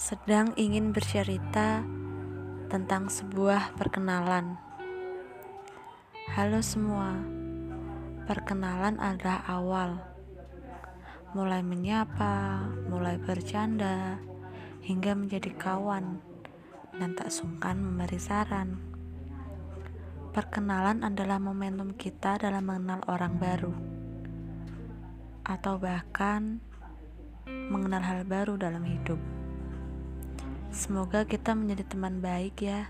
sedang ingin bercerita tentang sebuah perkenalan. Halo semua, perkenalan adalah awal, mulai menyapa, mulai bercanda, hingga menjadi kawan, dan tak sungkan memberi saran. Perkenalan adalah momentum kita dalam mengenal orang baru, atau bahkan mengenal hal baru dalam hidup. Semoga kita menjadi teman baik ya.